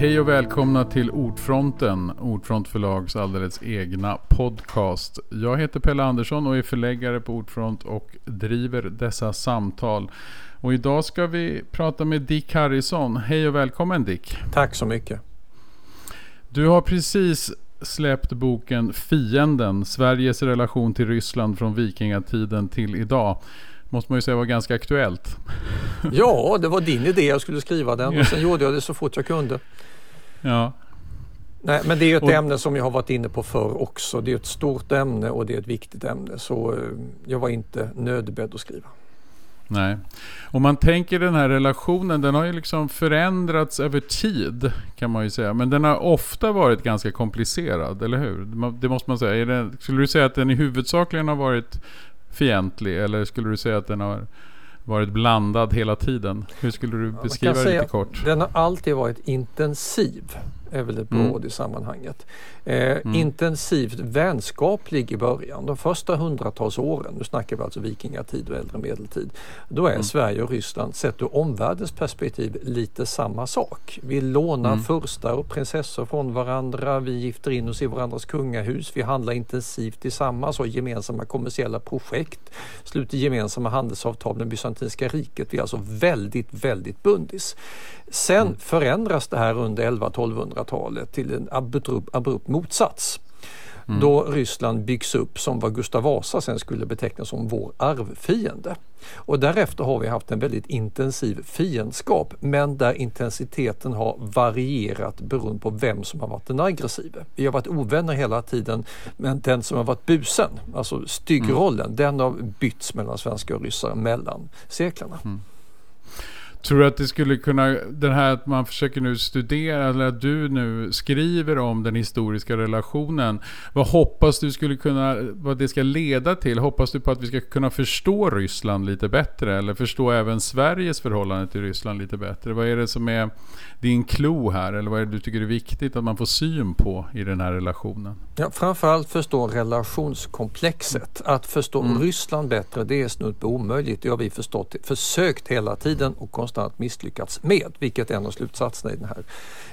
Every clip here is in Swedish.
Hej och välkomna till Ordfronten, Ordfront förlags alldeles egna podcast. Jag heter Pelle Andersson och är förläggare på Ordfront och driver dessa samtal. Och idag ska vi prata med Dick Harrison. Hej och välkommen Dick. Tack så mycket. Du har precis släppt boken Fienden, Sveriges relation till Ryssland från vikingatiden till idag måste man ju säga var ganska aktuellt. Ja, det var din idé jag skulle skriva den och sen gjorde jag det så fort jag kunde. Ja. Nej, men det är ett och, ämne som jag har varit inne på förr också. Det är ett stort ämne och det är ett viktigt ämne så eh, jag var inte nödbedd att skriva. Nej. Om man tänker den här relationen, den har ju liksom förändrats över tid kan man ju säga. Men den har ofta varit ganska komplicerad, eller hur? Det måste man säga. Det, skulle du säga att den i huvudsakligen har varit fientlig eller skulle du säga att den har varit blandad hela tiden? Hur skulle du beskriva det lite kort? Den har alltid varit intensiv är väl ett bra mm. ord i sammanhanget. Eh, mm. Intensivt vänskaplig i början, de första hundratals åren, nu snackar vi alltså vikingatid och äldre medeltid. Då är mm. Sverige och Ryssland sett ur omvärldens perspektiv lite samma sak. Vi lånar mm. furstar och prinsessor från varandra, vi gifter in oss i varandras kungahus, vi handlar intensivt tillsammans, har gemensamma kommersiella projekt, sluter gemensamma handelsavtal med Bysantinska riket. Vi är alltså väldigt, väldigt bundis. Sen mm. förändras det här under 11-1200-talet till en abrupt, abrupt motsats. Mm. Då Ryssland byggs upp som vad Gustav Vasa sen skulle beteckna som vår arvfiende. Och därefter har vi haft en väldigt intensiv fiendskap men där intensiteten har varierat beroende på vem som har varit den aggressive. Vi har varit ovänner hela tiden men den som har varit busen, alltså styggrollen, mm. den har bytts mellan svenskar och ryssar mellan seklerna. Mm. Tror du att det skulle kunna, den här att man försöker nu studera, eller att du nu skriver om den historiska relationen. Vad hoppas du skulle kunna, vad det ska leda till? Hoppas du på att vi ska kunna förstå Ryssland lite bättre? Eller förstå även Sveriges förhållande till Ryssland lite bättre? Vad är det som är din klo här? Eller vad är det du tycker är viktigt att man får syn på i den här relationen? Ja, framförallt förstå relationskomplexet. Att förstå mm. Ryssland bättre det är snudd på omöjligt. Det har vi förstått, försökt hela tiden och konstant misslyckats med, vilket är en av slutsatserna i den här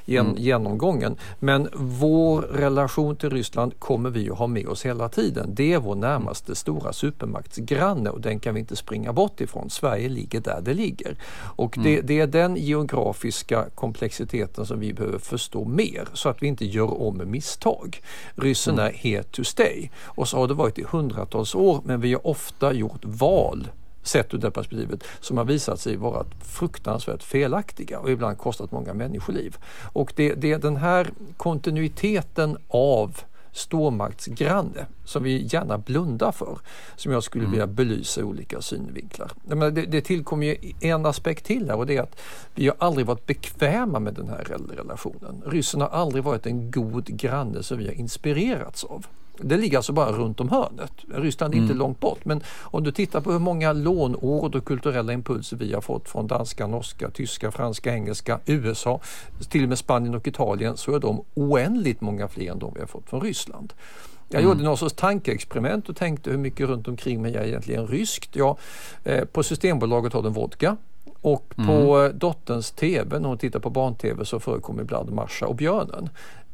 gen mm. genomgången. Men vår relation till Ryssland kommer vi att ha med oss hela tiden. Det är vår närmaste stora supermaktsgranne och den kan vi inte springa bort ifrån. Sverige ligger där det ligger. Och det, mm. det är den geografiska komplexiteten som vi behöver förstå mer så att vi inte gör om misstag. Ryssen mm. är here to stay och så har det varit i hundratals år men vi har ofta gjort val sett ur det perspektivet som har visat sig vara fruktansvärt felaktiga och ibland kostat många människoliv. Och det, det är den här kontinuiteten av stormaktsgranne som vi gärna blundar för som jag skulle mm. vilja belysa i olika synvinklar. Men det, det tillkommer ju en aspekt till här och det är att vi har aldrig varit bekväma med den här relationen. Ryssen har aldrig varit en god granne som vi har inspirerats av. Det ligger alltså bara runt om hörnet. Ryssland är mm. inte långt bort men om du tittar på hur många lånord och kulturella impulser vi har fått från danska, norska, tyska, franska, engelska, USA, till och med Spanien och Italien så är de oändligt många fler än de vi har fått från Ryssland. Jag mm. gjorde någon sorts tankeexperiment och tänkte hur mycket runt omkring mig är egentligen ryskt. Ja, eh, på Systembolaget har de vodka. Och på mm. dotterns TV, när hon tittar på barn-TV, så förekommer ibland Marsha och björnen.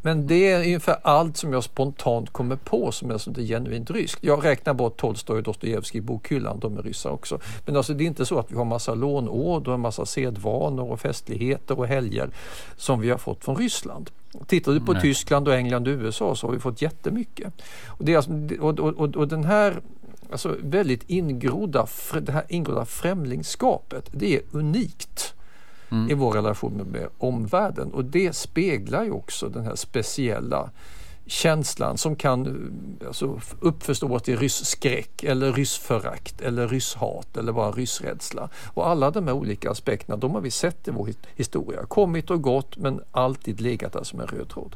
Men det är ungefär allt som jag spontant kommer på som är sånt genuint ryskt. Jag räknar bort Tolstoj och Dostojevskij i bokhyllan, de är ryssar också. Men alltså det är inte så att vi har massa lånord och massa sedvanor och festligheter och helger som vi har fått från Ryssland. Tittar du på Nej. Tyskland och England och USA så har vi fått jättemycket. Och, det är alltså, och, och, och den här alltså väldigt ingrodda, det här ingrodda främlingskapet, det är unikt mm. i vår relation med omvärlden och det speglar ju också den här speciella känslan som kan eh, alltså, uppförstås till rysskräck eller ryssförakt eller rysshat eller bara ryssrädsla. Och alla de här olika aspekterna de har vi sett i vår historia, kommit och gått men alltid legat där som en röd tråd.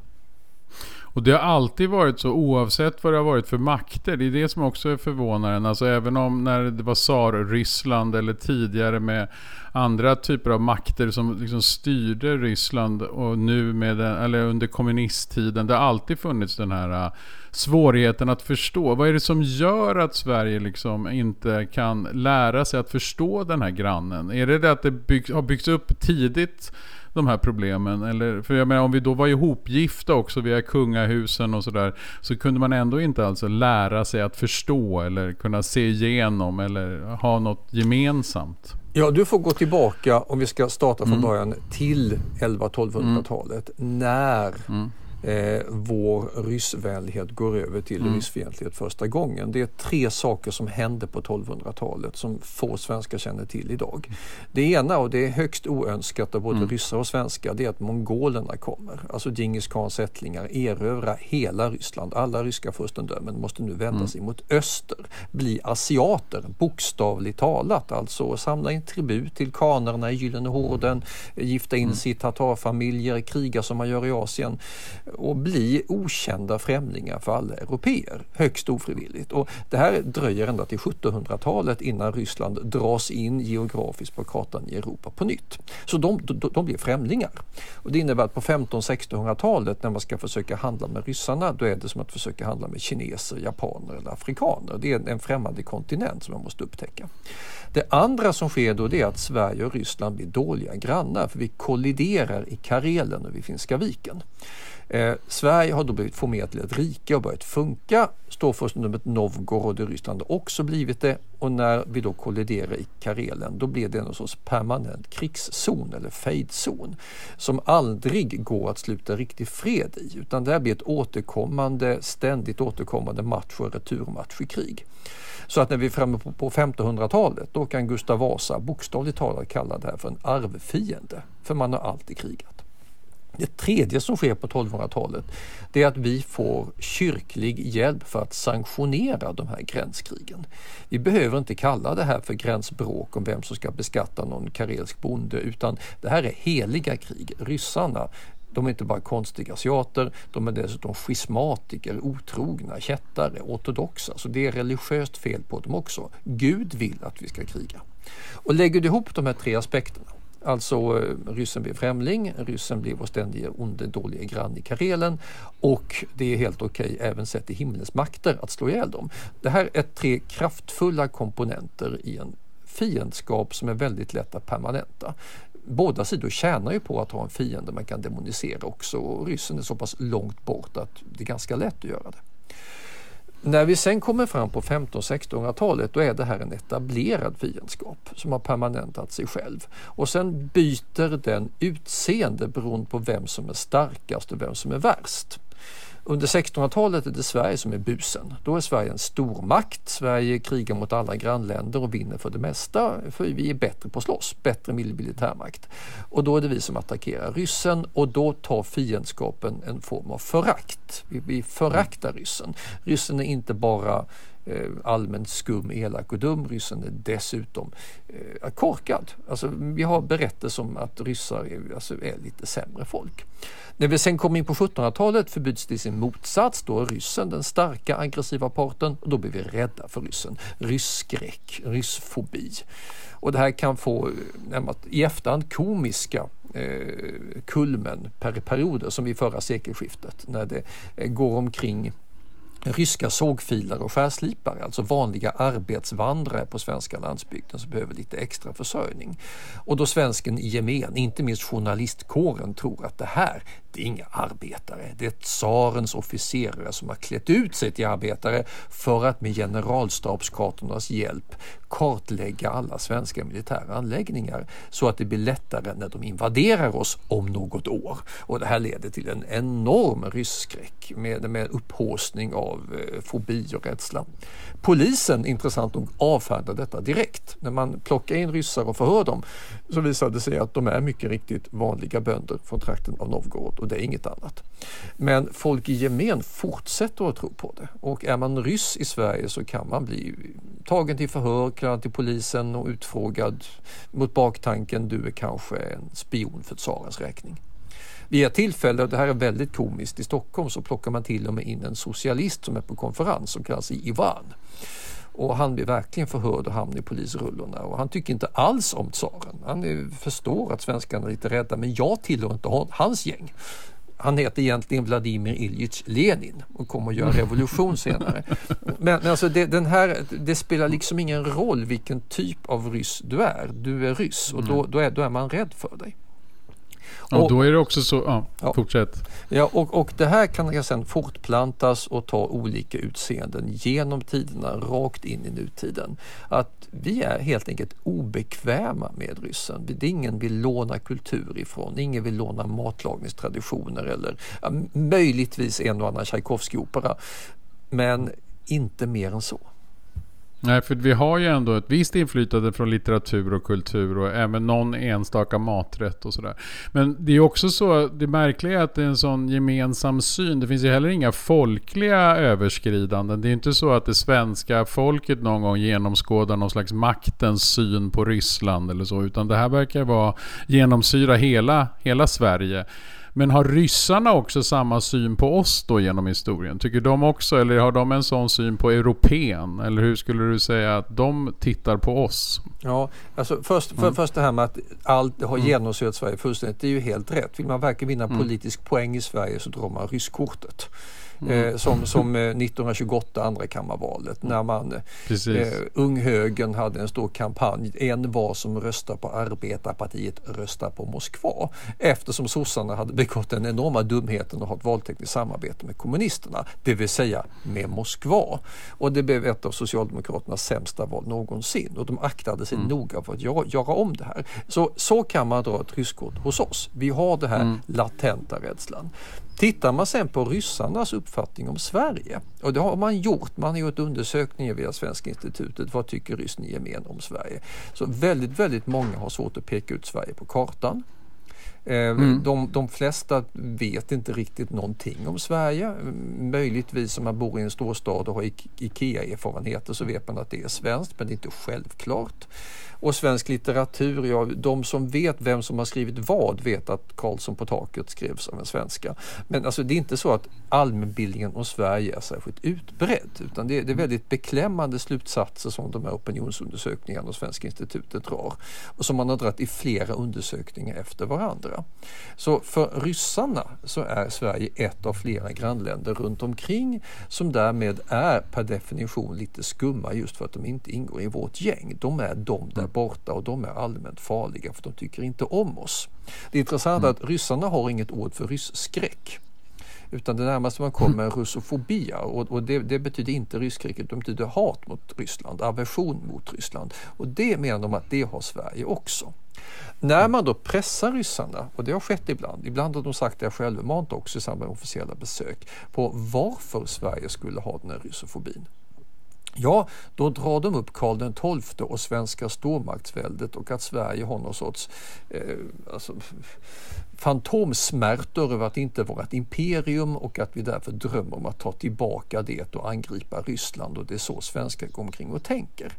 Och det har alltid varit så oavsett vad det har varit för makter. Det är det som också är förvånande. Alltså även om när det var tsar-Ryssland eller tidigare med andra typer av makter som liksom styrde Ryssland och nu med den, eller under kommunisttiden. Det har alltid funnits den här äh, svårigheten att förstå. Vad är det som gör att Sverige liksom inte kan lära sig att förstå den här grannen? Är det det att det bygg, har byggts upp tidigt de här problemen? Eller, för jag menar om vi då var ihopgifta också via kungahusen och sådär. Så kunde man ändå inte alltså lära sig att förstå eller kunna se igenom eller ha något gemensamt? Ja, du får gå tillbaka, om vi ska starta från mm. början, till 11-1200-talet. Mm. När mm eh, vår ryssvänlighet går över till mm. ryssfientlighet första gången. Det är tre saker som hände på 1200-talet som få svenskar känner till idag. Det ena, och det är högst oönskat av både mm. ryssar och svenskar, det är att mongolerna kommer. Alltså Djingis khans ättlingar erövra hela Ryssland. Alla ryska furstendömen måste nu vända mm. sig mot öster, bli asiater, bokstavligt talat. Alltså samla in tribut till kanerna i Gyllene horden, gifta in mm. sig i tatarfamiljer, kriga som man gör i Asien och bli okända främlingar för alla europeer, högst ofrivilligt. Och det här dröjer ända till 1700-talet innan Ryssland dras in geografiskt på kartan i Europa på nytt. Så de, de, de blir främlingar. Och det innebär att på 1500-1600-talet när man ska försöka handla med ryssarna då är det som att försöka handla med kineser, japaner eller afrikaner. Det är en främmande kontinent som man måste upptäcka. Det andra som sker då det är att Sverige och Ryssland blir dåliga grannar för vi kolliderar i Karelen och vid Finska viken. Eh, Sverige har då blivit formerat till ett rike och börjat funka. Storfurstendömet Novgorod i Ryssland har också blivit det och när vi då kolliderar i Karelen då blir det en sorts permanent krigszon eller fejdzon som aldrig går att sluta riktig fred i utan det här blir ett återkommande, ständigt återkommande match och returmatch i krig. Så att när vi är framme på, på 1500-talet då kan Gustav Vasa bokstavligt talat kalla det här för en arvfiende för man har alltid krigat. Det tredje som sker på 1200-talet det är att vi får kyrklig hjälp för att sanktionera de här gränskrigen. Vi behöver inte kalla det här för gränsbråk om vem som ska beskatta någon karelsk bonde utan det här är heliga krig. Ryssarna de är inte bara konstiga asiater, de är dessutom schismatiker, otrogna, kättare, ortodoxa. Så det är religiöst fel på dem också. Gud vill att vi ska kriga. Och lägger du ihop de här tre aspekterna Alltså eh, ryssen blir främling, ryssen blir vår ständige onde dåliga grann i Karelen och det är helt okej okay, även sett i himlens makter att slå ihjäl dem. Det här är tre kraftfulla komponenter i en fiendskap som är väldigt lätt att permanenta. Båda sidor tjänar ju på att ha en fiende man kan demonisera också och ryssen är så pass långt bort att det är ganska lätt att göra det. När vi sen kommer fram på 1500-1600-talet då är det här en etablerad fiendskap som har permanentat sig själv. Och sen byter den utseende beroende på vem som är starkast och vem som är värst. Under 1600-talet är det Sverige som är busen. Då är Sverige en stormakt. Sverige krigar mot alla grannländer och vinner för det mesta för vi är bättre på att slåss, bättre militärmakt. Och då är det vi som attackerar ryssen och då tar fiendskapen en form av förakt. Vi, vi föraktar ryssen. Ryssen är inte bara Eh, allmänt skum, elak och dum. Ryssen är dessutom eh, korkad. Alltså, vi har berättelser om att ryssar är, alltså, är lite sämre folk. När vi sen kommer in på 1700-talet förbyts det i sin motsats. Då är ryssen den starka aggressiva parten och då blir vi rädda för ryssen. Rysskräck, ryssfobi. Och det här kan få eh, i efterhand komiska eh, kulmen per perioder som vid förra sekelskiftet när det eh, går omkring ryska sågfilar och skärslipare, alltså vanliga arbetsvandrare på svenska landsbygden som behöver lite extra försörjning. Och då svensken i gemen, inte minst journalistkåren, tror att det här, det är inga arbetare. Det är tsarens officerare som har klätt ut sig till arbetare för att med generalstabskartornas hjälp kartlägga alla svenska militära anläggningar så att det blir lättare när de invaderar oss om något år. Och det här leder till en enorm rysskräck med, med upphåsning av eh, fobi och rädsla. Polisen, intressant nog, avfärdar detta direkt. När man plockar in ryssar och förhör dem så visar det sig att de är mycket riktigt vanliga bönder från trakten av Novgorod och det är inget annat. Men folk i gemen fortsätter att tro på det och är man ryss i Sverige så kan man bli tagen till förhör, kallad till polisen och utfrågad mot baktanken du är kanske en spion för tsarens räkning. Vid ett tillfälle, och det här är väldigt komiskt, i Stockholm så plockar man till och med in en socialist som är på konferens som kallas Ivan. Och han blir verkligen förhörd och hamnar i polisrullorna och han tycker inte alls om tsaren. Han förstår att svenskarna är lite rädda men jag tillhör inte hans gäng. Han heter egentligen Vladimir Iljitj Lenin och kommer att göra revolution senare. Men alltså det, den här, det spelar liksom ingen roll vilken typ av ryss du är. Du är ryss och då, då, är, då är man rädd för dig. Och, och då är det också så, ja, ja fortsätt. Ja, och, och det här kan sedan fortplantas och ta olika utseenden genom tiderna rakt in i nutiden. Att vi är helt enkelt obekväma med ryssen. Det är ingen vill låna kultur ifrån, ingen vill låna matlagningstraditioner eller ja, möjligtvis en och annan Tchaikovsky-opera. Men inte mer än så. Nej, för vi har ju ändå ett visst inflytande från litteratur och kultur och även någon enstaka maträtt och sådär. Men det är också så, det märkliga är att det är en sån gemensam syn. Det finns ju heller inga folkliga överskridanden. Det är inte så att det svenska folket någon gång genomskådar någon slags maktens syn på Ryssland eller så, utan det här verkar vara genomsyra hela, hela Sverige. Men har ryssarna också samma syn på oss då genom historien? Tycker de också, eller har de en sån syn på europeen? Eller hur skulle du säga att de tittar på oss? Ja, alltså först, för, mm. först det här med att allt har mm. genomsyrat Sverige fullständigt, det är ju helt rätt. Vill man verkligen vinna mm. politisk poäng i Sverige så drar man rysskortet. Mm. Eh, som, som 1928 eh, andrakammarvalet när man eh, Unghögern hade en stor kampanj. En var som röstar på Arbetarpartiet röstar på Moskva. Eftersom sossarna hade begått den enorma dumheten att ha ett valtekniskt samarbete med kommunisterna, det vill säga med Moskva. Och det blev ett av Socialdemokraternas sämsta val någonsin och de aktade sig mm. noga för att göra, om det här. Så, så kan man dra ett rysskort hos oss. Vi har den här mm. latenta rädslan. Tittar man sen på ryssarnas uppfattning om Sverige och det har man gjort, man har gjort undersökningar via Svenska institutet, vad tycker ryssen i gemen om Sverige? Så väldigt, väldigt många har svårt att peka ut Sverige på kartan. Eh, mm. De, de flesta vet inte riktigt någonting om Sverige. Möjligtvis om man bor i en storstad och har IKEA-erfarenheter så vet man att det är svenskt men det är inte självklart. Och svensk litteratur, ja, de som vet vem som har skrivit vad vet att Karlsson på taket skrevs av en svenska. Men alltså det är inte så att allmänbildningen om Sverige är särskilt utbredd utan det är, det är väldigt beklämmande slutsatser som de här opinionsundersökningarna och Svenska institutet drar och som man har dragit i flera undersökningar efter varandra. Så för ryssarna så är Sverige ett av flera grannländer runt omkring som därmed är per definition lite skumma just för att de inte ingår i vårt gäng. De är de där borta och de är allmänt farliga för de tycker inte om oss. Det är intressant mm. att ryssarna har inget ord för rysskräck. Utan det närmaste man kommer är russofobia och, och det, det, betyder inte rysskräck utan det betyder hat mot Ryssland, aversion mot Ryssland. Och det menar de att det har Sverige också. När man då pressar ryssarna, och det har skett ibland, ibland har de sagt det självmant också i samband med officiella besök, på varför Sverige skulle ha den här ryssofobin. Ja, då drar de upp Karl XII och svenska stormaktsväldet och att Sverige har någon sorts eh, alltså, fantomsmärtor över att inte vara ett imperium och att vi därför drömmer om att ta tillbaka det och angripa Ryssland och det är så svenskar går omkring och tänker.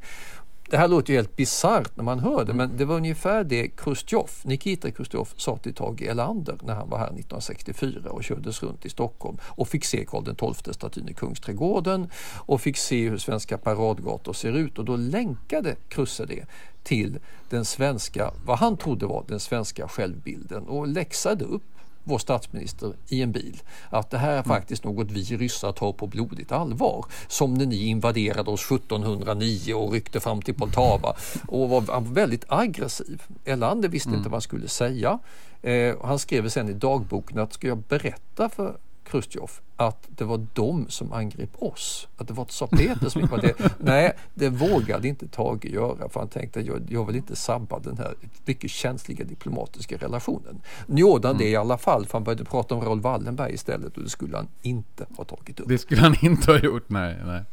Det här låter ju helt bisarrt när man hör det men det var ungefär det Khrushchev, Nikita Khrushchev sa till Tage Erlander när han var här 1964 och kördes runt i Stockholm och fick se Karl XII-statyn i Kungsträdgården och fick se hur svenska paradgator ser ut. Och då länkade Krusse det till den svenska, vad han trodde var den svenska självbilden och läxade upp vår statsminister i en bil att det här är mm. faktiskt något vi ryssar tar på blodigt allvar. Som när ni invaderade oss 1709 och ryckte fram till Poltava och var väldigt aggressiv. Erlander visste mm. inte vad han skulle säga. Eh, han skrev sen i dagboken att ska jag berätta för Chrustjov att det var de som angrep oss. Att det var tsar Peter som var det. Nej, det vågade inte Tage göra för han tänkte jag, jag vill inte sabba den här mycket känsliga diplomatiska relationen. Nu gjorde han mm. det i alla fall för han började prata om Raoul Wallenberg istället och det skulle han inte ha tagit upp. Det skulle han inte ha gjort, nej. nej.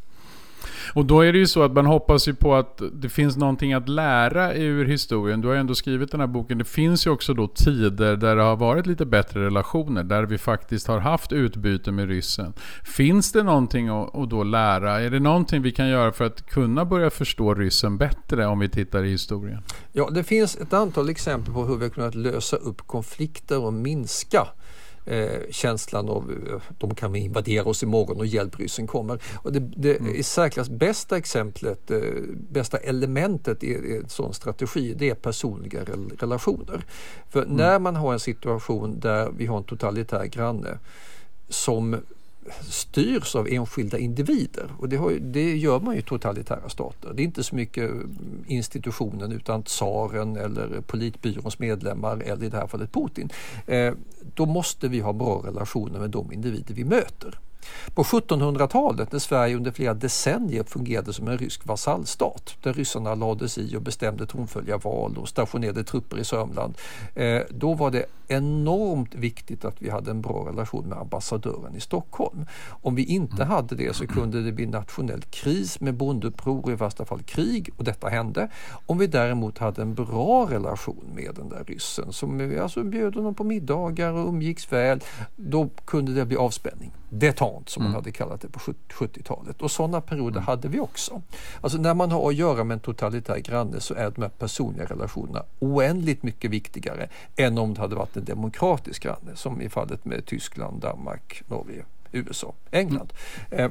Och då är det ju så att man hoppas ju på att det finns någonting att lära ur historien. Du har ju ändå skrivit den här boken. Det finns ju också då tider där det har varit lite bättre relationer. Där vi faktiskt har haft utbyte med ryssen. Finns det någonting att, då lära? Är det någonting vi kan göra för att kunna börja förstå ryssen bättre om vi tittar i historien? Ja, det finns ett antal exempel på hur vi har kunnat lösa upp konflikter och minska eh, känslan av eh, de kan invadera oss imorgon och hjälpryssen kommer. Och det, det mm. i särklass bästa exemplet, eh, bästa elementet i, i en sån strategi, det är personliga rel relationer. För mm. när man har en situation där vi har en totalitär granne som styrs av enskilda individer och det, har, det, gör man ju i totalitära stater. Det är inte så mycket mm, institutionen utan tsaren eller politbyråns medlemmar eller i det här fallet Putin. Eh, då måste vi ha bra relationer med de individer vi möter. På 1700-talet när Sverige under flera decennier fungerade som en rysk vasallstat där ryssarna lades i och bestämde tronföljarval och stationerade trupper i Sörmland. Eh, då var det enormt viktigt att vi hade en bra relation med ambassadören i Stockholm. Om vi inte mm. hade det så kunde det bli nationell kris med bondeuppror i värsta fall krig och detta hände. Om vi däremot hade en bra relation med den där ryssen som alltså bjöd honom på middagar och umgicks väl, då kunde det bli avspänning. Detant som man mm. hade kallat det på 70-talet och sådana perioder mm. hade vi också. Alltså när man har att göra med en totalitär granne så är de här personliga relationerna oändligt mycket viktigare än om det hade varit en demokratisk granne som i fallet med Tyskland, Danmark, Norge, USA, England. Mm. Eh,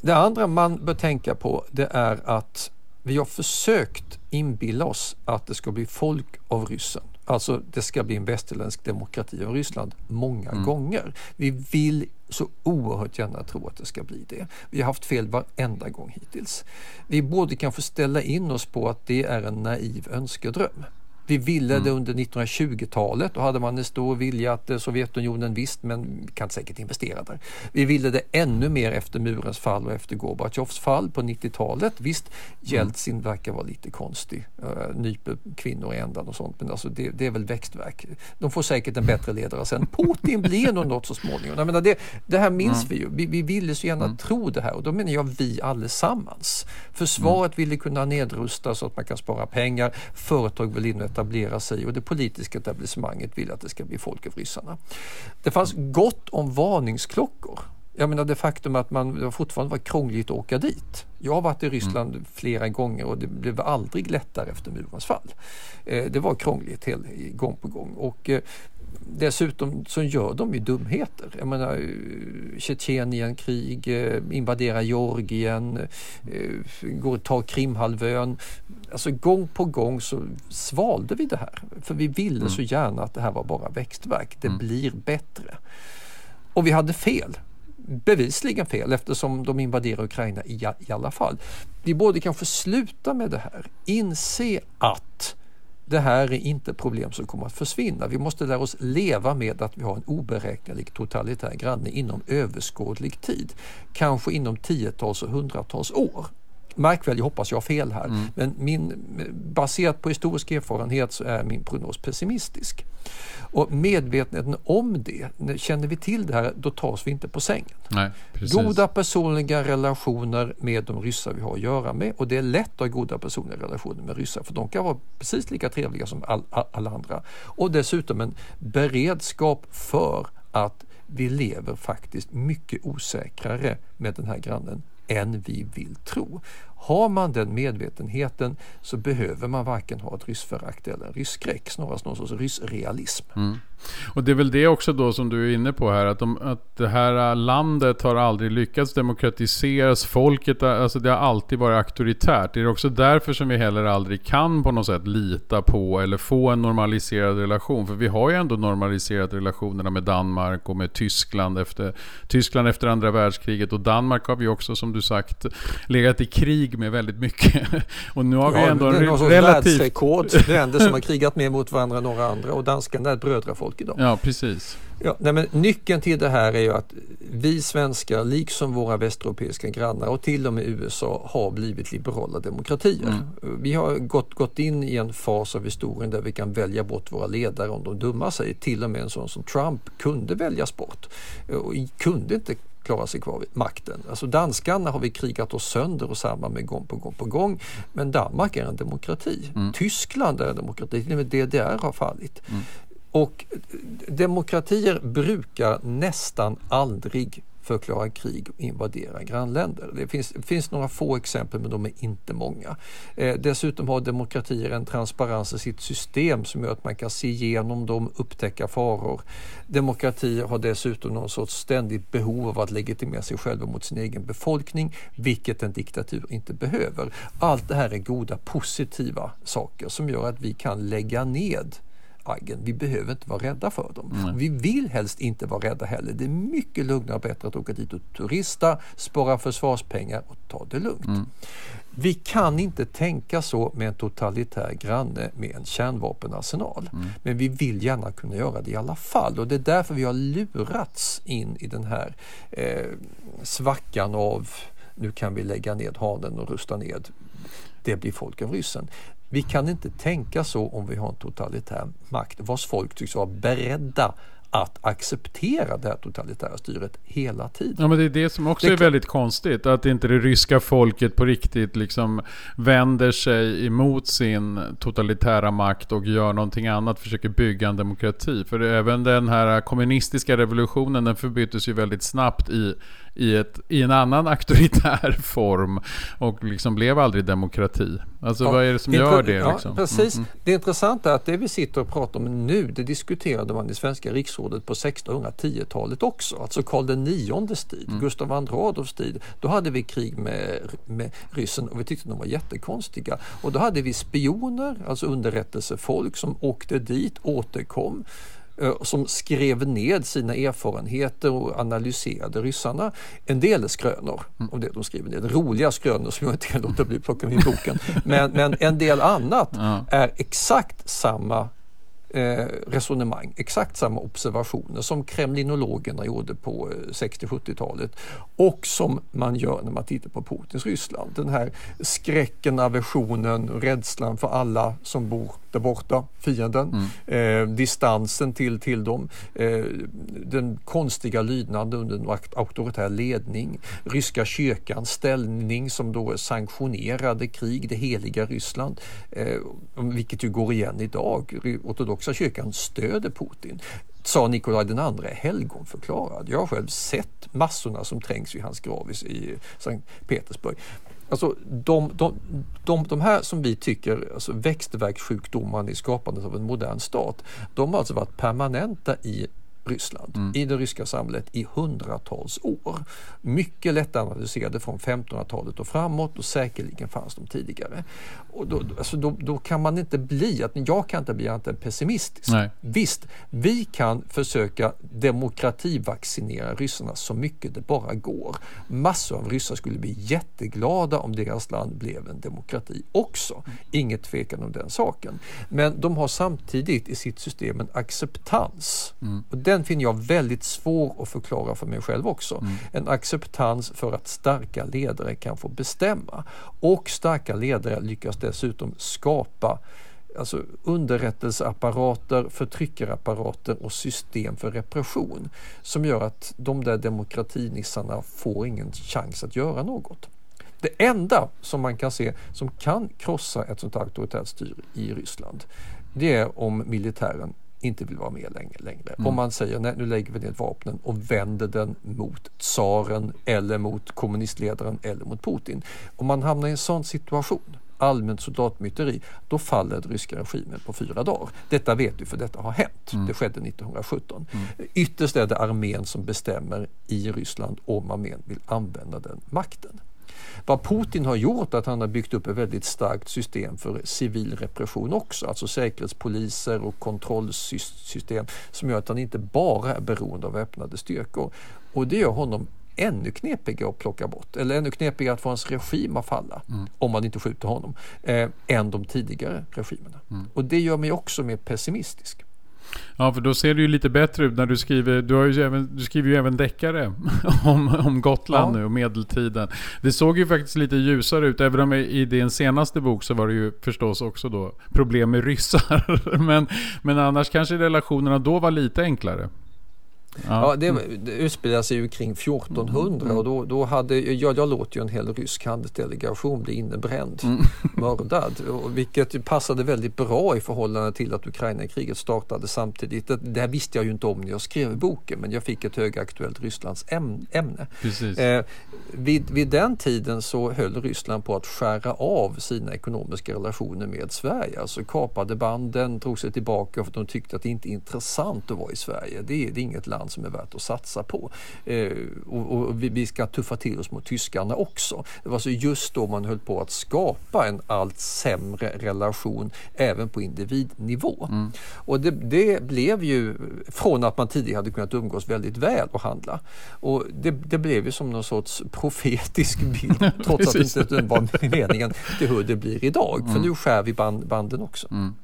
det andra man bör tänka på det är att vi har försökt inbilla oss att det ska bli folk av ryssen. Alltså det ska bli en västerländsk demokrati av Ryssland många mm. gånger. Vi vill så oerhört gärna tro att det ska bli det. Vi har haft fel varenda gång hittills. Vi borde kanske ställa in oss på att det är en naiv önskedröm. Vi ville mm. det under 1920-talet. Då hade man en stor vilja att eh, Sovjetunionen visst, men kan säkert investera där. Vi ville det ännu mer efter murens fall och efter Gorbatjovs fall på 90-talet. Visst, Jeltsin mm. verkar vara lite konstig, uh, nyper kvinnor i ändan och sånt, men alltså det, det, är väl växtverk. De får säkert en bättre ledare sen. Putin blir nog något så småningom. Jag menar, det, det här minns mm. vi ju. Vi, vi ville så gärna mm. tro det här och då menar jag vi allesammans. Försvaret mm. ville kunna nedrusta så att man kan spara pengar. Företag vill inrätta etablera sig och det politiska etablissemanget vill att det ska bli folk av ryssarna. Det fanns gott om varningsklockor. Jag menar det faktum att man det fortfarande var krångligt att åka dit. Jag har varit i Ryssland mm. flera gånger och det blev aldrig lättare efter murens fall. Eh, det var krångligt hel, gång på gång och eh, dessutom så gör de ju dumheter. Jag menar eh, Tjetjenienkrig, eh, invadera Georgien, eh, går ta Krimhalvön. Alltså gång på gång så svalde vi det här. För vi ville mm. så gärna att det här var bara växtverk. Det mm. blir bättre. Och vi hade fel. Bevisligen fel eftersom de invaderar Ukraina i, i alla fall. Vi borde kanske sluta med det här. Inse att det här är inte problem som kommer att försvinna. Vi måste lära oss leva med att vi har en oberäknelig totalitär granne inom överskådlig tid. Kanske inom tiotals och hundratals år. Märk väl, jag hoppas jag har fel här, mm. men min, baserat på historisk erfarenhet så är min prognos pessimistisk. Och medvetenheten om det, känner vi till det här, då tas vi inte på sängen. Nej, goda personliga relationer med de ryssar vi har att göra med och det är lätt att ha goda personliga relationer med ryssar för de kan vara precis lika trevliga som all, alla andra. Och dessutom en beredskap för att vi lever faktiskt mycket osäkrare med den här grannen än vi vill tro. Har man den medvetenheten så behöver man varken ha ett ryssförakt eller en rysskräck, snarast någon sorts ryssrealism. Mm. Och det är väl det också då som du är inne på här, att, de, att det här landet har aldrig lyckats demokratiseras. Folket, alltså det har alltid varit auktoritärt. Det är också därför som vi heller aldrig kan på något sätt lita på eller få en normaliserad relation. För vi har ju ändå normaliserat relationerna med Danmark och med Tyskland efter, Tyskland efter andra världskriget. Och Danmark har vi också som du sagt legat i krig med väldigt mycket. och nu har ja, vi ändå en relativt... världsrekord. Länder som har krigat mer mot varandra än några andra och danskarna är ett brödrafolk folk idag. Ja, precis. Ja, nej, men nyckeln till det här är ju att vi svenskar, liksom våra västeuropeiska grannar och till och med USA, har blivit liberala demokratier. Mm. Vi har gått, gått in i en fas av historien där vi kan välja bort våra ledare om de dummar sig. Till och med en sån som Trump kunde väljas bort och kunde inte klara sig kvar vid makten. Alltså danskarna har vi krigat oss sönder och samman med gång på gång på gång. Men Danmark är en demokrati. Mm. Tyskland är en demokrati, till och med DDR har fallit. Mm. Och demokratier brukar nästan aldrig förklara krig och invadera grannländer. Det finns, finns några få exempel men de är inte många. Eh, dessutom har demokratier en transparens i sitt system som gör att man kan se igenom dem, upptäcka faror. Demokratier har dessutom någon sorts ständigt behov av att legitimera sig själva mot sin egen befolkning, vilket en diktatur inte behöver. Allt det här är goda positiva saker som gör att vi kan lägga ned aggen. Vi behöver inte vara rädda för dem. Mm. Vi vill helst inte vara rädda heller. Det är mycket lugnare och bättre att åka dit och turista, spara försvarspengar och ta det lugnt. Mm. Vi kan inte tänka så med en totalitär granne med en kärnvapenarsenal. Mm. Men vi vill gärna kunna göra det i alla fall och det är därför vi har lurats in i den här eh, svackan av nu kan vi lägga ned hanen och rusta ned. Det blir folk av ryssen. Vi kan inte tänka så om vi har en totalitär makt vars folk tycks vara beredda att acceptera det här totalitära styret hela tiden. Ja men det är det som också det är väldigt konstigt. Att inte det ryska folket på riktigt liksom vänder sig emot sin totalitära makt och gör någonting annat, försöker bygga en demokrati. För även den här kommunistiska revolutionen den förbyttes ju väldigt snabbt i i, ett, i en annan auktoritär form och liksom blev aldrig demokrati. Alltså ja, vad är det som gör det? Ja, liksom? Precis. Mm, mm. Det intressanta är att det vi sitter och pratar om nu, det diskuterade man i Svenska riksrådet på 1610-talet också. Alltså Karl IXs tid, mm. Gustav II Adolfs tid. Då hade vi krig med, med ryssen och vi tyckte de var jättekonstiga. Och då hade vi spioner, alltså underrättelsefolk som åkte dit, återkom som skrev ned sina erfarenheter och analyserade ryssarna. En del skrönor mm. av det de skriver ned, roliga skrönor som jag inte kan låta bli att plocka in i boken. Men, men en del annat är exakt samma eh, resonemang, exakt samma observationer som kremlinologerna gjorde på 60-70-talet eh, och som man gör när man tittar på Putins Ryssland. Den här skräcken, aversionen, rädslan för alla som bor där borta, fienden, mm. eh, distansen till, till dem, eh, den konstiga lydnaden under en auktoritär ledning, ryska kyrkans ställning som då sanktionerade krig, det heliga Ryssland, eh, vilket ju går igen idag. Ortodoxa kyrkan stöder Putin sa Nikolaj den andre helgonförklarad. Jag har själv sett massorna som trängs vid hans grav i Sankt Petersburg. Alltså de, de, de, de här som vi tycker, alltså växtverkssjukdomarna i skapandet av en modern stat, de har alltså varit permanenta i Ryssland, mm. i det ryska samhället i hundratals år. Mycket lättanalyserade från 1500-talet och framåt och säkerligen fanns de tidigare. Och då, alltså då, då, kan man inte bli, att jag kan inte bli annat än pessimistisk. Nej. Visst, vi kan försöka demokrativaccinera ryssarna så mycket det bara går. Massor av ryssar skulle bli jätteglada om deras land blev en demokrati också. Inget tvekan om den saken. Men de har samtidigt i sitt system en acceptans. Mm. Och den finner jag väldigt svår att förklara för mig själv också. Mm. En acceptans för att starka ledare kan få bestämma. Och starka ledare lyckas dessutom skapa alltså underrättelseapparater, förtryckarapparater och system för repression som gör att de där demokratinissarna får ingen chans att göra något. Det enda som man kan se som kan krossa ett sånt auktoritärt styre i Ryssland det är om militären inte vill vara med längre. längre. Mm. Om man säger nej, nu lägger vi ner vapnen och vänder den mot tsaren eller mot kommunistledaren eller mot Putin. Om man hamnar i en sån situation allmänt soldatmyteri, då faller den ryska regimen på fyra dagar. Detta vet vi för detta har hänt. Mm. Det skedde 1917. Mm. Ytterst är det armén som bestämmer i Ryssland om armén vill använda den makten. Vad Putin har gjort är att han har byggt upp ett väldigt starkt system för civil repression också, alltså säkerhetspoliser och kontrollsystem som gör att han inte bara är beroende av väpnade styrkor. Och det gör honom ännu knepigare att plocka bort, eller ännu knepigare att få hans regim att falla, mm. om man inte skjuter honom, eh, än de tidigare regimerna. Mm. Och det gör mig också mer pessimistisk. Ja, för då ser det ju lite bättre ut när du skriver. Du, har ju även, du skriver ju även deckare om, om Gotland ja. nu och medeltiden. Det såg ju faktiskt lite ljusare ut. Även om i din senaste bok så var det ju förstås också då problem med ryssar. men, men annars kanske relationerna då var lite enklare. Ja, det, det utspelar sig ju kring 1400 mm. och då, då hade, ja, jag låter ju en hel rysk handelsdelegation bli innebränd, mm. mördad. Vilket passade väldigt bra i förhållande till att Ukraina-kriget startade samtidigt. Det, det här visste jag ju inte om när jag skrev boken men jag fick ett högaktuellt Rysslands ämne. Eh, vid, vid den tiden så höll Ryssland på att skära av sina ekonomiska relationer med Sverige. Alltså kapade banden, drog sig tillbaka för att de tyckte att det inte är intressant att vara i Sverige. Det det är inget land land som är värt att satsa på. Eh, och, och vi, vi, ska tuffa till oss mot tyskarna också. Det var alltså just då man höll på att skapa en allt sämre relation även på individnivå. Mm. Och det, det, blev ju från att man tidigare hade kunnat umgås väldigt väl och handla. Och det, det blev ju som någon sorts profetisk bild trots att det inte var meningen till hur det blir idag. Mm. För nu skär vi band, banden också. Mm.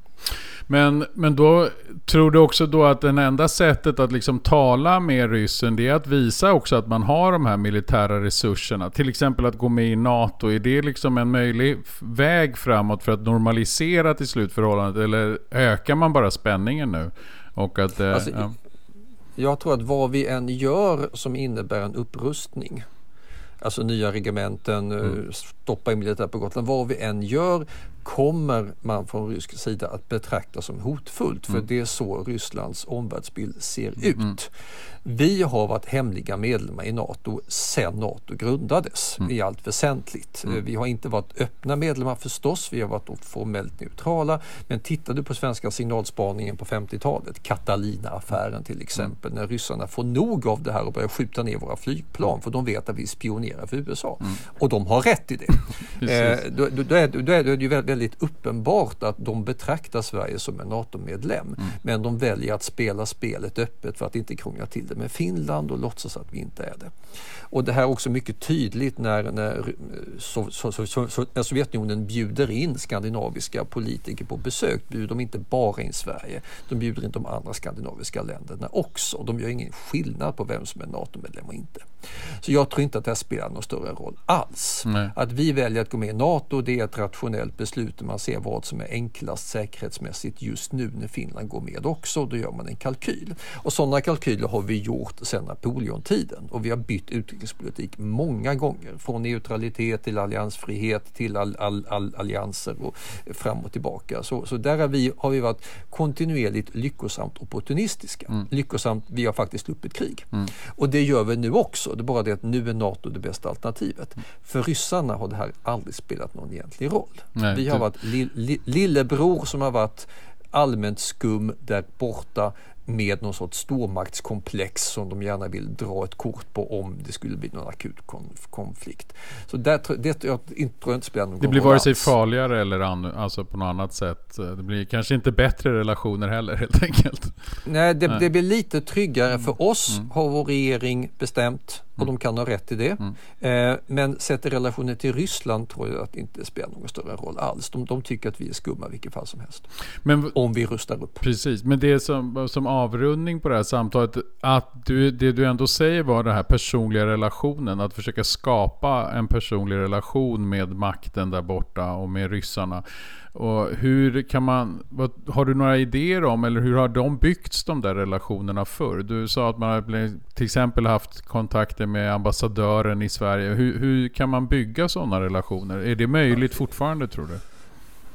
Men, men då tror du också då att det enda sättet att liksom tala med ryssen det är att visa också att man har de här militära resurserna. Till exempel att gå med i NATO. Är det liksom en möjlig väg framåt för att normalisera till slut förhållandet? Eller ökar man bara spänningen nu? Och att, eh, alltså, ja. Jag tror att vad vi än gör som innebär en upprustning alltså nya regementen, mm. stoppa militär på Gotland. Vad vi än gör kommer man från rysk sida att betrakta som hotfullt för mm. det är så Rysslands omvärldsbild ser mm. ut. Vi har varit hemliga medlemmar i NATO sedan NATO grundades mm. i allt väsentligt. Mm. Vi har inte varit öppna medlemmar förstås, vi har varit formellt neutrala. Men tittar du på svenska signalspaningen på 50-talet, Catalina-affären till exempel, mm. när ryssarna får nog av det här och börjar skjuta ner våra flygplan för de vet att vi spionerar för USA. Mm. Och de har rätt i det. eh, då, då, är, då är det ju väldigt uppenbart att de betraktar Sverige som en NATO-medlem. Mm. Men de väljer att spela spelet öppet för att inte krångla till det med Finland och låtsas att vi inte är det. Och det här är också mycket tydligt när, när, so, so, so, när Sovjetunionen bjuder in skandinaviska politiker på besök. Bjuder de inte bara in Sverige, de bjuder in de andra skandinaviska länderna också. De gör ingen skillnad på vem som är NATO-medlem och inte. Så jag tror inte att det här spelar någon större roll alls. Nej. Att vi väljer att gå med i NATO det är ett rationellt beslut man ser vad som är enklast säkerhetsmässigt just nu när Finland går med också. Då gör man en kalkyl. Och sådana kalkyler har vi gjort sedan Napoleontiden och vi har bytt utrikespolitik många gånger. Från neutralitet till alliansfrihet till all, all, all, allianser och fram och tillbaka. Så, så där har vi, har vi varit kontinuerligt lyckosamt opportunistiska. Mm. Lyckosamt, vi har faktiskt sluppit krig. Mm. Och det gör vi nu också. Det är bara det att nu är NATO det bästa alternativet. Mm. För ryssarna har det här aldrig spelat någon egentlig roll. Nej, vi har varit li, li, lillebror som har varit allmänt skum där borta med någon sorts stormaktskomplex som de gärna vill dra ett kort på om det skulle bli någon akut konflikt. Så där, det jag inte, tror inte spelar någon Det blir vare sig farligare eller an, alltså på något annat sätt. Det blir kanske inte bättre relationer heller helt enkelt. Nej, det, Nej. det blir lite tryggare. För oss mm. har vår regering bestämt och de kan ha rätt i det. Mm. Eh, men sett i relationen till Ryssland tror jag att det inte spelar någon större roll alls. De, de tycker att vi är skumma i vilket fall som helst. Men, om vi rustar upp. Precis, men det som, som avrundning på det här samtalet, att du, det du ändå säger var den här personliga relationen, att försöka skapa en personlig relation med makten där borta och med ryssarna. Och hur kan man, vad, har du några idéer om, eller hur har de byggts de där relationerna förr? Du sa att man har till exempel haft kontakter med ambassadören i Sverige. Hur, hur kan man bygga sådana relationer? Är det möjligt fortfarande tror du?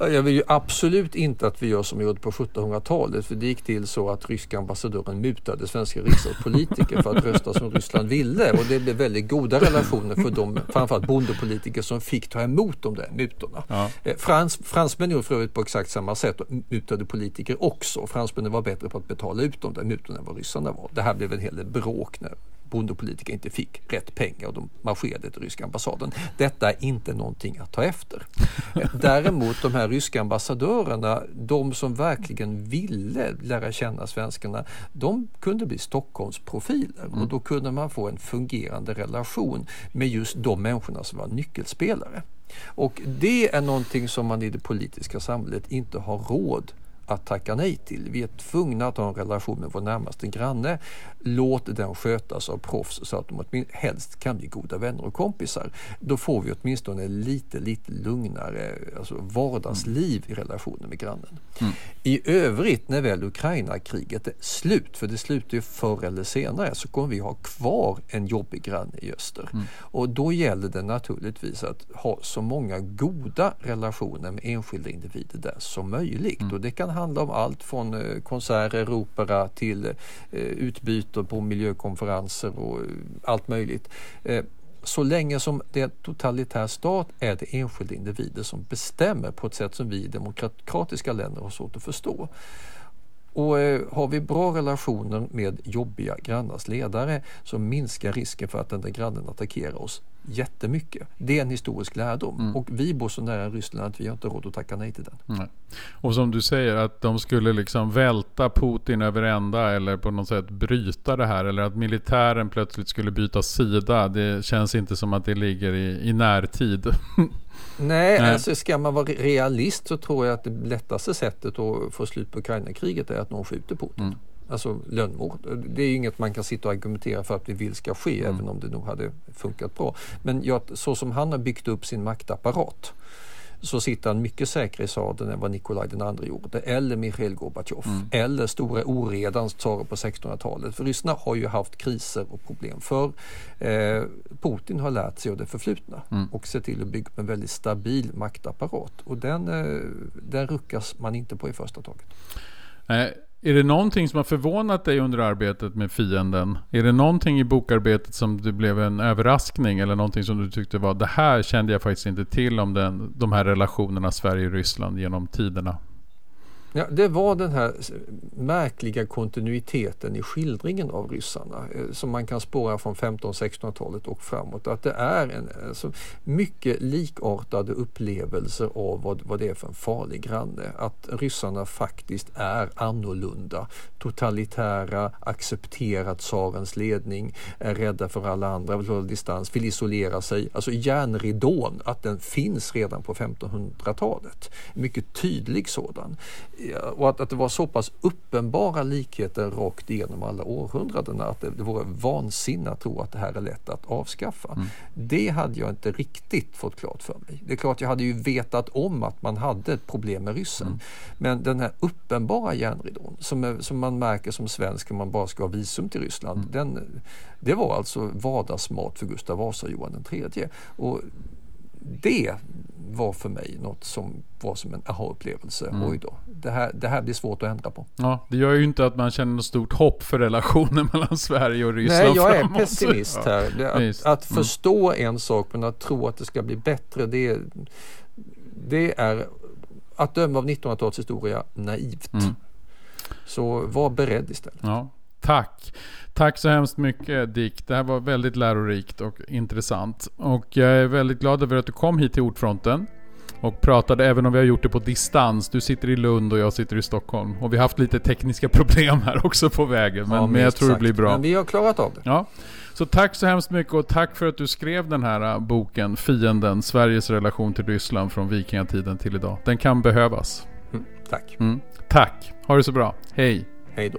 Jag vill ju absolut inte att vi gör som vi gjorde på 1700-talet för det gick till så att ryska ambassadören mutade svenska riksdagspolitiker för att rösta som Ryssland ville och det blev väldigt goda relationer för de framförallt bondepolitiker som fick ta emot de där mutorna. Ja. Eh, frans, fransmän gjorde för övrigt på exakt samma sätt och mutade politiker också. Fransmännen var bättre på att betala ut de där mutorna än vad ryssarna var. Det här blev en hel del bråk när bondepolitiker inte fick rätt pengar och de marscherade till ryska ambassaden. Detta är inte någonting att ta efter. Däremot de här ryska ambassadörerna, de som verkligen ville lära känna svenskarna, de kunde bli Stockholmsprofiler mm. och då kunde man få en fungerande relation med just de människorna som var nyckelspelare. Och det är någonting som man i det politiska samhället inte har råd att tacka nej till. Vi är tvungna att ha en relation med vår närmaste granne. Låt den skötas av proffs så att de helst kan bli goda vänner och kompisar. Då får vi åtminstone lite, lite lugnare alltså vardagsliv i relationen med grannen. Mm. I övrigt, när väl Ukraina-kriget är slut, för det slutar ju förr eller senare, så kommer vi ha kvar en jobbig granne i öster. Mm. Och då gäller det naturligtvis att ha så många goda relationer med enskilda individer där som möjligt. Mm. Och det kan handla om allt från eh, konserter, opera till eh, utbyte på miljökonferenser och eh, allt möjligt. Så länge som det är en totalitär stat är det enskilda individer som bestämmer på ett sätt som vi i demokratiska länder har svårt att förstå. Och har vi bra relationer med jobbiga grannars ledare så minskar risken för att den där grannen attackerar oss jättemycket. Det är en historisk lärdom mm. och vi bor så nära Ryssland att vi har inte råd att tacka nej till den. Nej. Och som du säger att de skulle liksom välta Putin över ända eller på något sätt bryta det här eller att militären plötsligt skulle byta sida. Det känns inte som att det ligger i, i närtid. Nej, Nej, alltså ska man vara realist så tror jag att det lättaste sättet att få slut på Ukraina-kriget är att någon skjuter Putin. Mm. Alltså lönnmord. Det är inget man kan sitta och argumentera för att vi vill ska ske mm. även om det nog hade funkat bra. Men jag, så som han har byggt upp sin maktapparat så sitter han mycket säkrare i sadeln än vad Nikolaj den andre gjorde eller Mikhail Gorbatjov mm. eller stora oredans tsar på 1600-talet. För Ryssland har ju haft kriser och problem för eh, Putin har lärt sig av det förflutna mm. och sett till att bygga upp en väldigt stabil maktapparat och den, eh, den ruckas man inte på i första taget. Nej, är det någonting som har förvånat dig under arbetet med fienden? Är det någonting i bokarbetet som det blev en överraskning eller någonting som du tyckte var det här kände jag faktiskt inte till om den, de här relationerna Sverige-Ryssland genom tiderna? Ja, det var den här märkliga kontinuiteten i skildringen av ryssarna eh, som man kan spåra från 1500-1600-talet och framåt. Att det är en, alltså, mycket likartade upplevelser av vad, vad det är för en farlig granne. Att ryssarna faktiskt är annorlunda, totalitära, accepterar tsarens ledning, är rädda för alla andra, vill hålla distans, vill isolera sig. Alltså järnridån, att den finns redan på 1500-talet. Mycket tydlig sådan och att, att det var så pass uppenbara likheter rakt igenom alla århundradena att det, det vore vansinne att tro att det här är lätt att avskaffa. Mm. Det hade jag inte riktigt fått klart för mig. Det är klart jag hade ju vetat om att man hade ett problem med ryssen. Mm. Men den här uppenbara järnridån som, är, som man märker som svensk om man bara ska ha visum till Ryssland. Mm. Den, det var alltså vardagsmat för Gustav Vasa Johan III. Och det var för mig något som var som en aha-upplevelse. Mm. Oj då, det här, det här blir svårt att ändra på. Ja, det gör ju inte att man känner något stort hopp för relationen mellan Sverige och Ryssland Nej, jag är pessimist här. Att, att, mm. förstå en sak men att tro att det ska bli bättre, det, det är att döma av 1900-talets historia naivt. Mm. Så var beredd istället. Ja, tack. Tack så hemskt mycket Dick. Det här var väldigt lärorikt och intressant. Och jag är väldigt glad över att du kom hit till Ordfronten. Och pratade, även om vi har gjort det på distans. Du sitter i Lund och jag sitter i Stockholm. Och vi har haft lite tekniska problem här också på vägen. Men, ja, men jag tror sagt. det blir bra. Men vi har klarat av det. Ja. Så tack så hemskt mycket och tack för att du skrev den här äh, boken Fienden, Sveriges relation till Ryssland från vikingatiden till idag. Den kan behövas. Mm, tack. Mm, tack. Ha det så bra. Hej. Hej då.